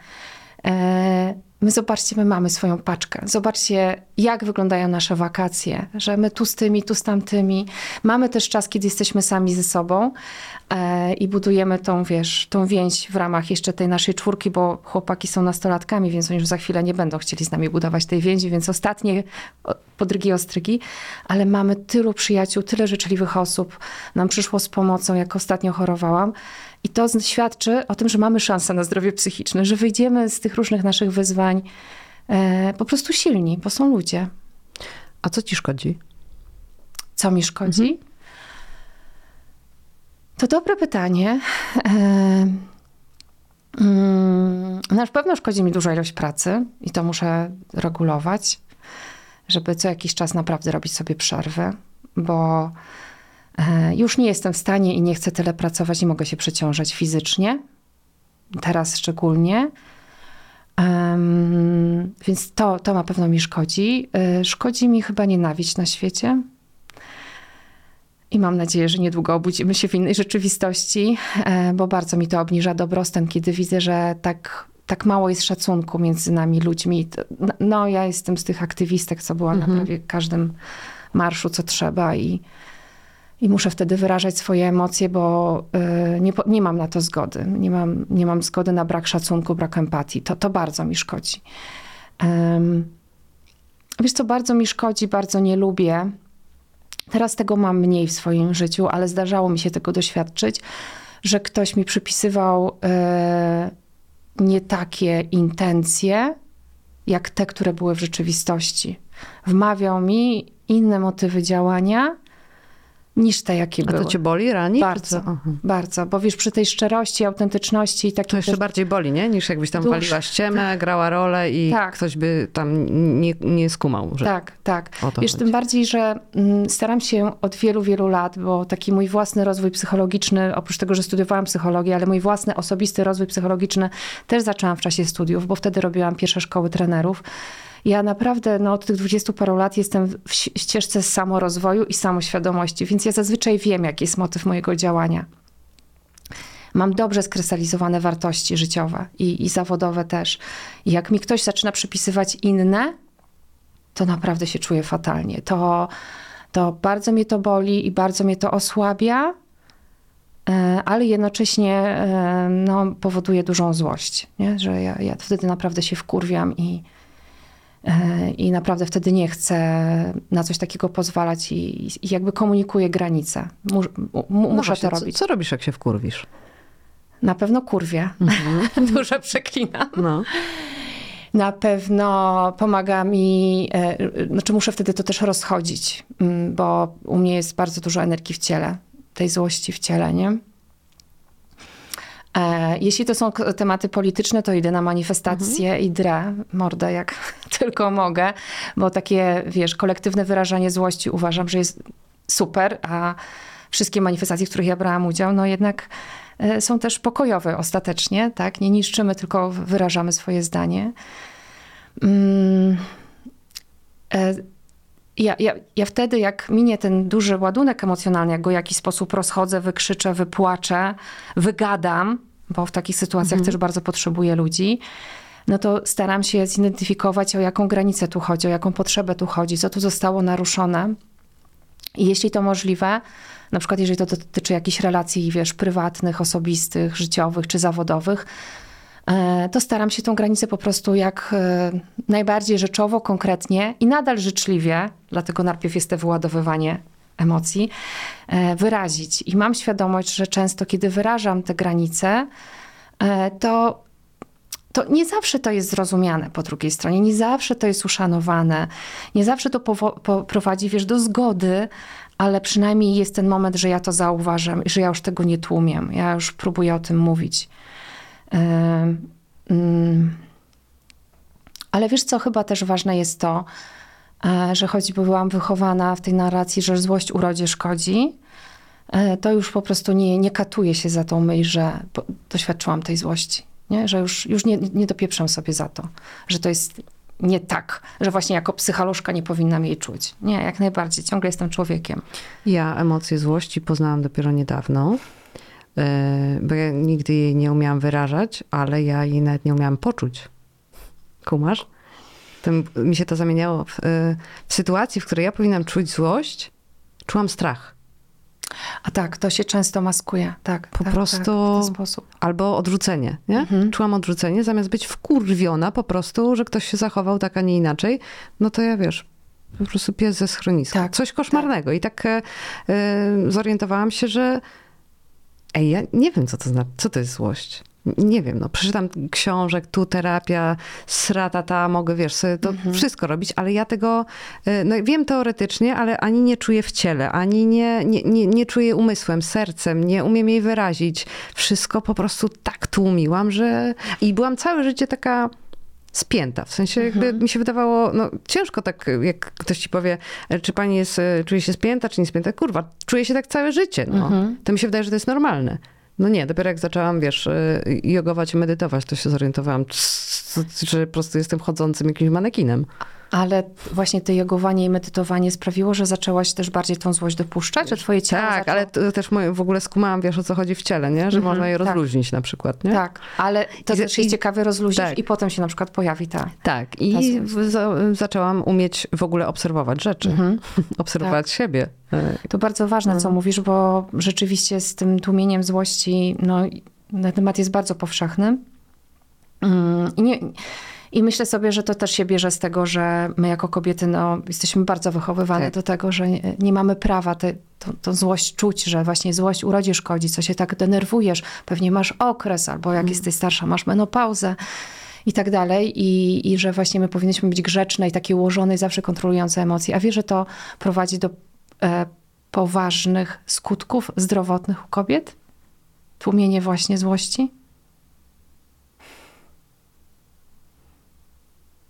my zobaczcie, my mamy swoją paczkę. Zobaczcie, jak wyglądają nasze wakacje, że my tu z tymi, tu z tamtymi. Mamy też czas, kiedy jesteśmy sami ze sobą e, i budujemy tą, wiesz, tą więź w ramach jeszcze tej naszej czwórki, bo chłopaki są nastolatkami, więc oni już za chwilę nie będą chcieli z nami budować tej więzi, więc ostatnie podrygi ostrygi, ale mamy tylu przyjaciół, tyle życzliwych osób nam przyszło z pomocą, jak ostatnio chorowałam. I to świadczy o tym, że mamy szansę na zdrowie psychiczne, że wyjdziemy z tych różnych naszych wyzwań e, po prostu silni, bo są ludzie. A co ci szkodzi? Co mi szkodzi? To dobre pytanie. E, mm, Na pewno szkodzi mi duża ilość pracy i to muszę regulować, żeby co jakiś czas naprawdę robić sobie przerwy, bo już nie jestem w stanie i nie chcę tyle pracować i mogę się przeciążać fizycznie. Teraz szczególnie. Em, więc to, to na pewno mi szkodzi. E, Szkodzi mi chyba nienawiść na świecie. I mam nadzieję, że niedługo obudzimy się w innej rzeczywistości, e, bo bardzo mi to obniża dobrostan, kiedy widzę, że tak, tak mało jest szacunku między nami ludźmi. No- ja jestem z tych aktywistek, co była na prawie każdym marszu, co trzeba i, i muszę wtedy wyrażać swoje emocje, bo y, nie, nie mam na to zgody. Nie mam, nie mam zgody na brak szacunku, brak empatii. To, to bardzo mi szkodzi. Wiesz, co bardzo mi szkodzi, bardzo nie lubię. Teraz tego mam mniej w swoim życiu, ale zdarzało mi się tego doświadczyć, że ktoś mi przypisywał e, nie takie intencje, jak te, które były w rzeczywistości. Wmawiał mi inne motywy działania niż te, jakie A były. to cię boli, rani? Bardzo, bardzo. Bo wiesz, przy tej szczerości, autentyczności i To takim jeszcze też bardziej boli, nie? Niż jakbyś tam Dłuższe. waliła ściemę, grała rolę i Tak. ktoś by tam nie, nie skumał, że Tak, tak. to Wiesz, chodzi. tym bardziej, że mm, staram się od wielu, wielu lat, bo taki mój własny rozwój psychologiczny, oprócz tego, że studiowałam psychologię, ale mój własny osobisty rozwój psychologiczny też zaczęłam w czasie studiów, bo wtedy robiłam pierwsze szkoły trenerów. Ja naprawdę no, od tych dwudziestu paru lat jestem w ścieżce samorozwoju i samoświadomości, więc ja zazwyczaj wiem, jaki jest motyw mojego działania. Mam dobrze skrystalizowane wartości życiowe i, i zawodowe też. I jak mi ktoś zaczyna przypisywać inne, to naprawdę się czuję fatalnie. To, to bardzo mnie to boli i bardzo mnie to osłabia, e, ale jednocześnie e, no, powoduje dużą złość, nie? że ja, ja wtedy naprawdę się wkurwiam i, i naprawdę wtedy nie chcę na coś takiego pozwalać i, i jakby komunikuję granice. Mu, mu, No muszę właśnie, to co, robić. co robisz, jak się wkurwisz? Na pewno kurwie. (laughs) Dużo przeklinam. No. Na pewno pomaga mi, e, znaczy muszę wtedy to też rozchodzić, mm, bo u mnie jest bardzo dużo energii w ciele, tej złości w ciele, nie? E, Jeśli to są tematy polityczne, to idę na manifestacje i drę mordę jak (laughs) tylko mogę, bo takie, wiesz, kolektywne wyrażanie złości uważam, że jest super, a wszystkie manifestacje, w których ja brałam udział, no jednak e, są też pokojowe ostatecznie, tak? Nie niszczymy, tylko wyrażamy swoje zdanie. Mm, e, ja, ja, ja wtedy, jak minie ten duży ładunek emocjonalny, jak go w jakiś sposób rozchodzę, wykrzyczę, wypłaczę, wygadam, bo w takich sytuacjach też bardzo potrzebuję ludzi, no to staram się zidentyfikować, o jaką granicę tu chodzi, o jaką potrzebę tu chodzi, co tu zostało naruszone. I jeśli to możliwe, na przykład jeżeli to dotyczy jakichś relacji, wiesz, prywatnych, osobistych, życiowych czy zawodowych, to staram się tą granicę po prostu jak e, najbardziej rzeczowo, konkretnie i nadal życzliwie, dlatego najpierw jest to wyładowywanie emocji, e, wyrazić. I mam świadomość, że często, kiedy wyrażam te granice, e, to to nie zawsze to jest zrozumiane po drugiej stronie, nie zawsze to jest uszanowane, nie zawsze to prowadzi, wiesz, do zgody, ale przynajmniej jest ten moment, że ja to zauważam że ja już tego nie tłumię. Ja już próbuję o tym mówić. Ym. Ale wiesz co, chyba też ważne jest to, e, że choć byłam wychowana w tej narracji, że złość urodzie szkodzi, e, to już po prostu nie, nie katuję się za tą myśl, że doświadczyłam tej złości. Nie? Że już, już nie, nie dopieprzam sobie za to, że to jest nie tak, że właśnie jako psycholożka nie powinnam jej czuć. Nie, jak najbardziej, ciągle jestem człowiekiem. Ja emocje złości poznałam dopiero niedawno, bo ja nigdy jej nie umiałam wyrażać, ale ja jej nawet nie umiałam poczuć. Kumasz? Mi- się to zamieniało w, e, w sytuacji, w której ja powinnam czuć złość, czułam strach. A tak, to się często maskuje. Tak, Po tak, prostu- tak, w ten sposób. Albo odrzucenie, nie? Czułam odrzucenie, zamiast być wkurwiona po prostu, że ktoś się zachował tak, a nie inaczej, no to ja wiesz, po prostu pies ze schroniska. Tak, Coś koszmarnego. I tak e, e, zorientowałam się, że ej, ja nie wiem, co to znaczy, co to jest złość. Nie wiem, no przeczytam książek, tu terapia, srata ta, mogę, wiesz, sobie to wszystko robić, ale ja tego, e, no wiem teoretycznie, ale ani nie czuję w ciele, ani nie, nie, nie, nie czuję umysłem, sercem, nie umiem jej wyrazić. Wszystko po prostu tak tłumiłam, że... I byłam całe życie taka spięta. W sensie jakby mi się wydawało, no ciężko tak, jak ktoś ci powie, e, czy pani jest, e, czuje się spięta, czy nie spięta. Kurwa, czuję się tak całe życie, no. To mi się wydaje, że to jest normalne. No nie, dopiero jak zaczęłam, wiesz, e, jogować i medytować, to się zorientowałam, że po prostu jestem chodzącym jakimś manekinem. Ale właśnie to jogowanie i medytowanie sprawiło, że zaczęłaś też bardziej tą złość dopuszczać, że twoje ciało Tak, zaczęło... ale to też moje, w ogóle skumałam, wiesz o co chodzi w ciele, nie? Że Mhm, można je tak. rozluźnić na przykład, nie? Tak, ale to I- też jest i- ciekawe rozluźnić tak. i potem się na przykład pojawi ta... Tak, i Ta za, zaczęłam umieć w ogóle obserwować rzeczy, Mhm. (laughs) obserwować siebie. E, To bardzo ważne, No. co mówisz, bo rzeczywiście z tym tłumieniem złości, no, ten temat jest bardzo powszechny. Mm, I, nie, I myślę sobie, że to też się bierze z tego, że my jako kobiety no, jesteśmy bardzo wychowywane Tak. do tego, że nie, nie mamy prawa te, tą, tą złość czuć, że właśnie złość urodzie szkodzi, co się tak denerwujesz, pewnie masz okres, albo jak jesteś starsza, masz menopauzę i tak dalej. I, I że właśnie my powinniśmy być grzeczne i takie ułożone i zawsze kontrolujące emocje. A wiesz, że to prowadzi do e, poważnych skutków zdrowotnych u kobiet? Tłumienie właśnie złości?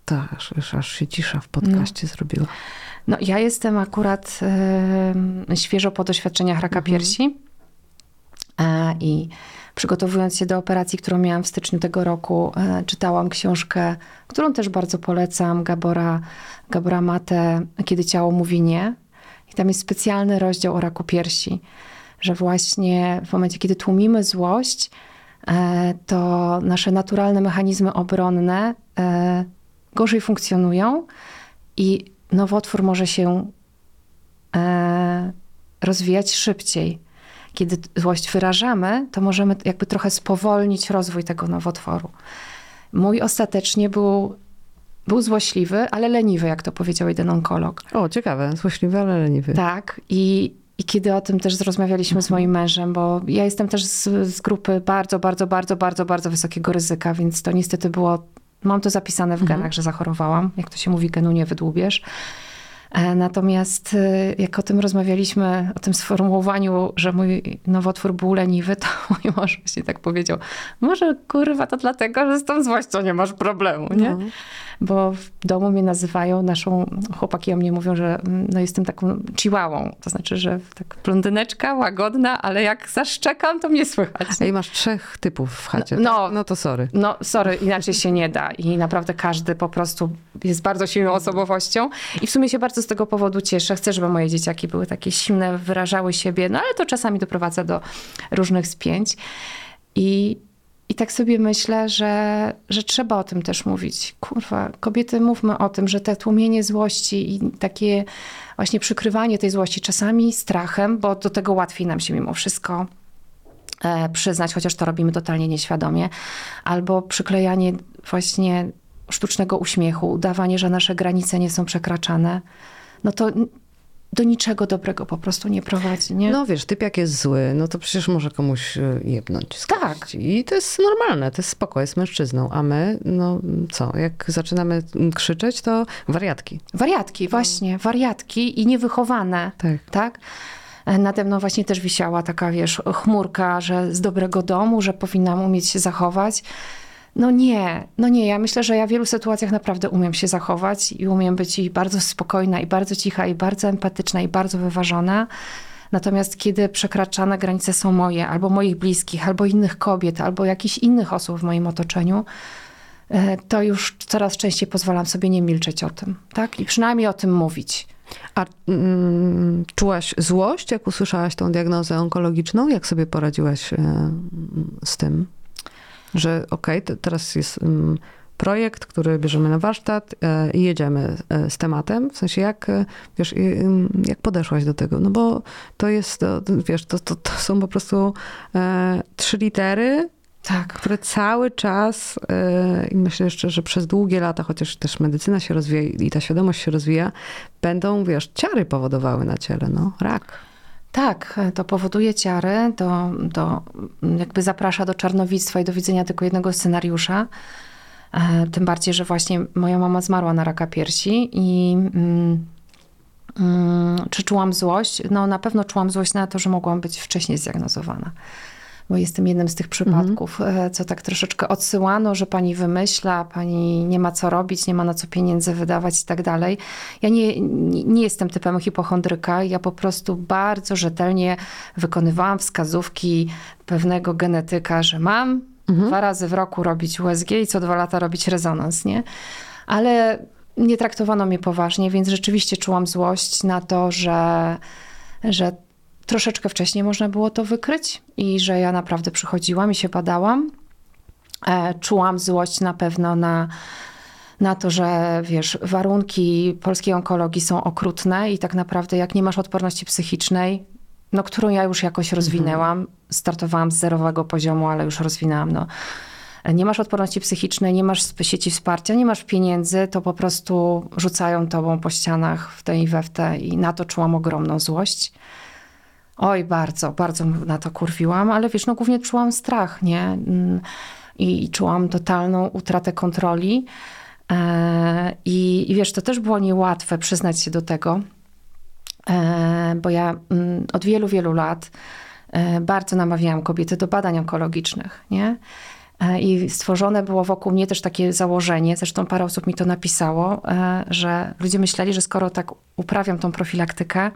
Tak, aż, aż, aż się cisza w podcaście zrobiła. No, ja jestem akurat e, świeżo po doświadczeniach raka piersi e, i przygotowując się do operacji, którą miałam w styczniu tego roku, e, czytałam książkę, którą też bardzo polecam, Gabora, Gabora Mate, Kiedy ciało mówi nie. I tam jest specjalny rozdział o raku piersi, że właśnie w momencie, kiedy tłumimy złość, e, to nasze naturalne mechanizmy obronne gorzej funkcjonują i nowotwór może się e, rozwijać szybciej. Kiedy złość wyrażamy, to możemy jakby trochę spowolnić rozwój tego nowotworu. Mój ostatecznie był, był złośliwy, ale leniwy, jak to powiedział jeden onkolog. O, ciekawe, złośliwy, ale leniwy. Tak, i, i kiedy o tym też rozmawialiśmy z moim mężem, bo ja jestem też z, z grupy bardzo, bardzo, bardzo, bardzo, bardzo wysokiego ryzyka, więc to niestety było, mam to zapisane w genach, że zachorowałam. Jak to się mówi, genu nie wydłubiesz. E, Natomiast e, jak o tym rozmawialiśmy, o tym sformułowaniu, że mój nowotwór był leniwy, to (laughs) mój mąż właśnie tak powiedział, może kurwa to dlatego, że z tą złością nie masz problemu, nie? No. Bo w domu mnie nazywają, naszą, chłopaki o mnie mówią, że mm, no jestem taką chihuahą. To znaczy, że tak blondyneczka, łagodna, ale jak zaszczekam, to mnie słychać. I masz trzech typów w chacie. No, tak? no. no to sorry. No, sorry, inaczej się nie da. I naprawdę każdy po prostu jest bardzo silną osobowością. I w sumie się bardzo z tego powodu cieszę. Chcę, żeby moje dzieciaki były takie silne, wyrażały siebie, no ale to czasami doprowadza do różnych spięć. I, i tak sobie myślę, że, że trzeba o tym też mówić. Kurwa, kobiety, mówmy o tym, że te tłumienie złości i takie właśnie przykrywanie tej złości czasami strachem, bo do tego łatwiej nam się mimo wszystko e, przyznać, chociaż to robimy totalnie nieświadomie, albo przyklejanie właśnie sztucznego uśmiechu, udawanie, że nasze granice nie są przekraczane, no to do niczego dobrego po prostu nie prowadzi, nie? No wiesz, typ jak jest zły, no to przecież może komuś e, jebnąć. Tak. I to jest normalne, to jest spoko, jest mężczyzną. A my, no co, jak zaczynamy krzyczeć, to wariatki. Wariatki, właśnie, wariatki i niewychowane, Tak. tak? E, Nade mną właśnie też wisiała taka, wiesz, chmurka, że z dobrego domu, że powinnam umieć się zachować. No nie, no nie. Ja myślę, że ja w wielu sytuacjach naprawdę umiem się zachować i umiem być i bardzo spokojna, i bardzo cicha, i bardzo empatyczna, i bardzo wyważona. Natomiast kiedy przekraczane granice są moje, albo moich bliskich, albo innych kobiet, albo jakichś innych osób w moim otoczeniu, e, to już coraz częściej pozwalam sobie nie milczeć o tym, tak? I przynajmniej o tym mówić. A mm, czułaś złość, jak usłyszałaś tą diagnozę onkologiczną? Jak sobie poradziłaś e, z tym? Że okej, te- teraz jest mm, projekt, który bierzemy na warsztat e, i jedziemy e, z tematem. W sensie jak, e, wiesz, ym, jak podeszłaś do tego? No bo to jest, wiesz, to, to, to są po prostu trzy litery, Tak. które cały czas i myślę jeszcze, że przez długie lata, chociaż też medycyna się rozwija i ta świadomość się rozwija, będą, wiesz, ciary powodowały na ciele, no, rak. Tak, to powoduje ciary, do, do, jakby zaprasza do czarnowictwa i do widzenia tylko jednego scenariusza. E, Tym bardziej, że właśnie moja mama zmarła na raka piersi i mm, mm, czy czułam złość? No na pewno czułam złość na to, że mogłam być wcześniej zdiagnozowana. Bo jestem jednym z tych przypadków, e, co tak troszeczkę odsyłano, że pani wymyśla, pani nie ma co robić, nie ma na co pieniędzy wydawać i tak dalej. Ja nie, nie, jestem typem hipochondryka. Ja po prostu bardzo rzetelnie wykonywałam wskazówki pewnego genetyka, że mam dwa razy w roku robić USG i co dwa lata robić rezonans, nie? Ale nie traktowano mnie poważnie, więc rzeczywiście czułam złość na to, że, że troszeczkę wcześniej można było to wykryć i że ja naprawdę przychodziłam i się badałam. E, Czułam złość na pewno na, na to, że wiesz, warunki polskiej onkologii są okrutne i tak naprawdę jak nie masz odporności psychicznej, no, którą ja już jakoś rozwinęłam, startowałam z zerowego poziomu, ale już rozwinęłam, no. Nie masz odporności psychicznej, nie masz sieci wsparcia, nie masz pieniędzy, to po prostu rzucają tobą po ścianach w te i we w te i na to czułam ogromną złość. Oj, bardzo, bardzo na to kurwiłam, ale wiesz, no głównie czułam strach, nie? Mm, I czułam totalną utratę kontroli. E, I, I wiesz, to też było niełatwe przyznać się do tego, e, bo ja mm, od wielu, wielu lat e, bardzo namawiałam kobiety do badań onkologicznych, nie? I stworzone było wokół mnie też takie założenie, zresztą parę osób mi to napisało, że ludzie myśleli, że skoro tak uprawiam tą profilaktykę,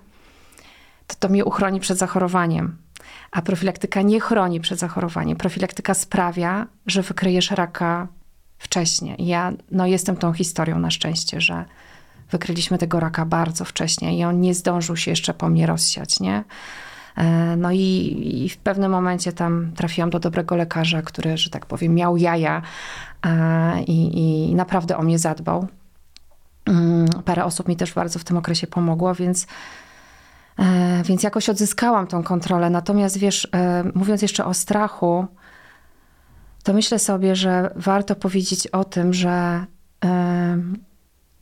to mnie uchroni przed zachorowaniem. A profilaktyka nie chroni przed zachorowaniem. Profilaktyka sprawia, że wykryjesz raka wcześniej. Ja no, jestem tą historią na szczęście, że wykryliśmy tego raka bardzo wcześnie i on nie zdążył się jeszcze po mnie rozsiać, nie? E, No i, i w pewnym momencie tam trafiłam do dobrego lekarza, który, że tak powiem, miał jaja e, i, i naprawdę o mnie zadbał. Mm, Parę osób mi też bardzo w tym okresie pomogło, więc, więc jakoś odzyskałam tą kontrolę. Natomiast wiesz, e, mówiąc jeszcze o strachu, to myślę sobie, że warto powiedzieć o tym, że e,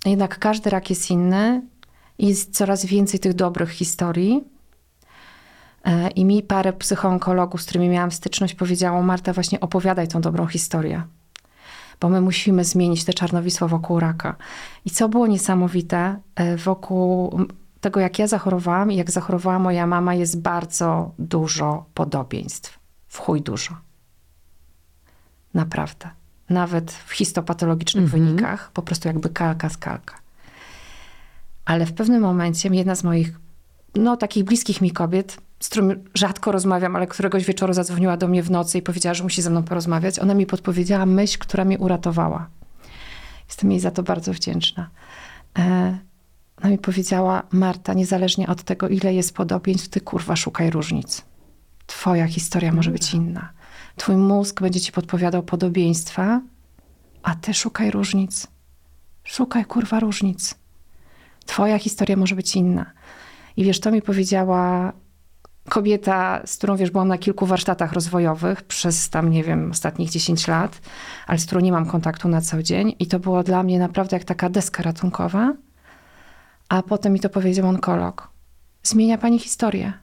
jednak każdy rak jest inny jest coraz więcej tych dobrych historii. E, I mi parę psychoonkologów, z którymi miałam styczność, powiedziało: Marta, właśnie opowiadaj tą dobrą historię, bo my musimy zmienić te czarnowictwo wokół raka. I co było niesamowite, e, wokół tego, jak ja zachorowałam i jak zachorowała moja mama, jest bardzo dużo podobieństw. W chuj dużo. Naprawdę. Nawet w histopatologicznych wynikach, po prostu jakby kalka z kalka. Ale w pewnym momencie jedna z moich, no takich bliskich mi kobiet, z którym rzadko rozmawiam, ale któregoś wieczoru zadzwoniła do mnie w nocy i powiedziała, że musi ze mną porozmawiać. Ona mi podpowiedziała myśl, która mnie uratowała. Jestem jej za to bardzo wdzięczna. E, Ona mi powiedziała, Marta, niezależnie od tego, ile jest podobieństw, ty kurwa szukaj różnic. Twoja historia może być inna. Twój mózg będzie ci podpowiadał podobieństwa, a ty szukaj różnic. Szukaj kurwa różnic. Twoja historia może być inna. I wiesz, to mi powiedziała kobieta, z którą wiesz, byłam na kilku warsztatach rozwojowych przez tam, nie wiem, ostatnich 10 lat, ale z którą nie mam kontaktu na co dzień. I to było dla mnie naprawdę jak taka deska ratunkowa. A potem mi to powiedział onkolog. Zmienia pani historię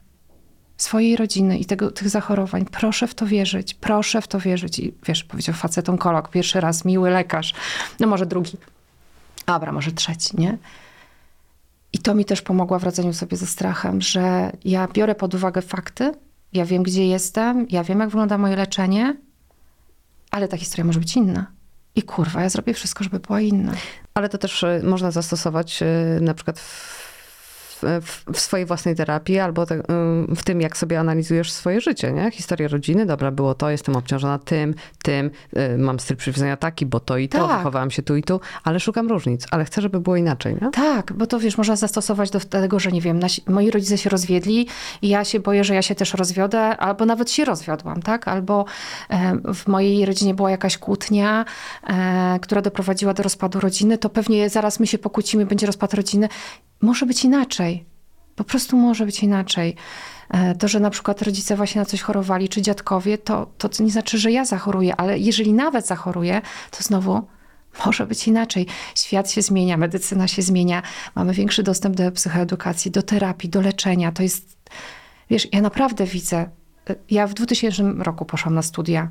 swojej rodziny i tego, tych zachorowań. Proszę w to wierzyć, proszę w to wierzyć. I wiesz, powiedział facet onkolog, pierwszy raz, miły lekarz, no może drugi, dobra, może trzeci, nie? I to mi też pomogło w radzeniu sobie ze strachem, że ja biorę pod uwagę fakty, ja wiem, gdzie jestem, ja wiem, jak wygląda moje leczenie, ale ta historia może być inna. I kurwa, ja zrobię wszystko, żeby była inna. Ale to też y, można zastosować y, na przykład w, w, w swojej własnej terapii albo te, w tym, jak sobie analizujesz swoje życie, nie? Historię rodziny, dobra, było to, jestem obciążona tym, tym, y, mam styl przywiązania taki, bo to i to, Tak. wychowałam się tu i tu, ale szukam różnic, ale chcę, żeby było inaczej, nie? Tak, bo to wiesz, można zastosować do tego, że nie wiem, nasi, moi rodzice się rozwiedli i ja się boję, że ja się też rozwiodę, albo nawet się rozwiodłam, tak? Albo w mojej rodzinie była jakaś kłótnia, e, która doprowadziła do rozpadu rodziny, to pewnie zaraz my się pokłócimy, będzie rozpad rodziny. Może być inaczej. Po prostu może być inaczej. E, To, że na przykład rodzice właśnie na coś chorowali, czy dziadkowie, to, to nie znaczy, że ja zachoruję, ale jeżeli nawet zachoruję, to znowu może być inaczej. Świat się zmienia, medycyna się zmienia, mamy większy dostęp do psychoedukacji, do terapii, do leczenia. To jest, wiesz, ja naprawdę widzę. Ja w 2000 roku poszłam na studia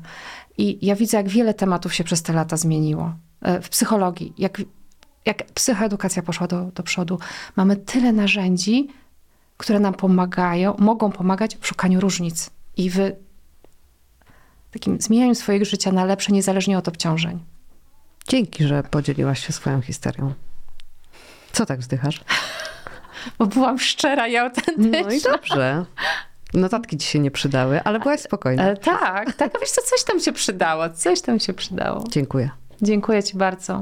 i ja widzę, jak wiele tematów się przez te lata zmieniło e, w psychologii. Jak, jak psychoedukacja poszła do, do przodu. Mamy tyle narzędzi, które nam pomagają, mogą pomagać w szukaniu różnic i w takim zmienianiu swojego życia na lepsze, niezależnie od obciążeń. Dzięki, że podzieliłaś się swoją historią. Co tak wzdychasz? (laughs) Bo byłam szczera i autentyczna. No i dobrze. Notatki ci się nie przydały, ale byłaś spokojna. E, tak, tak, wiesz co, coś tam się przydało, coś tam się przydało. Dziękuję. Dziękuję ci bardzo.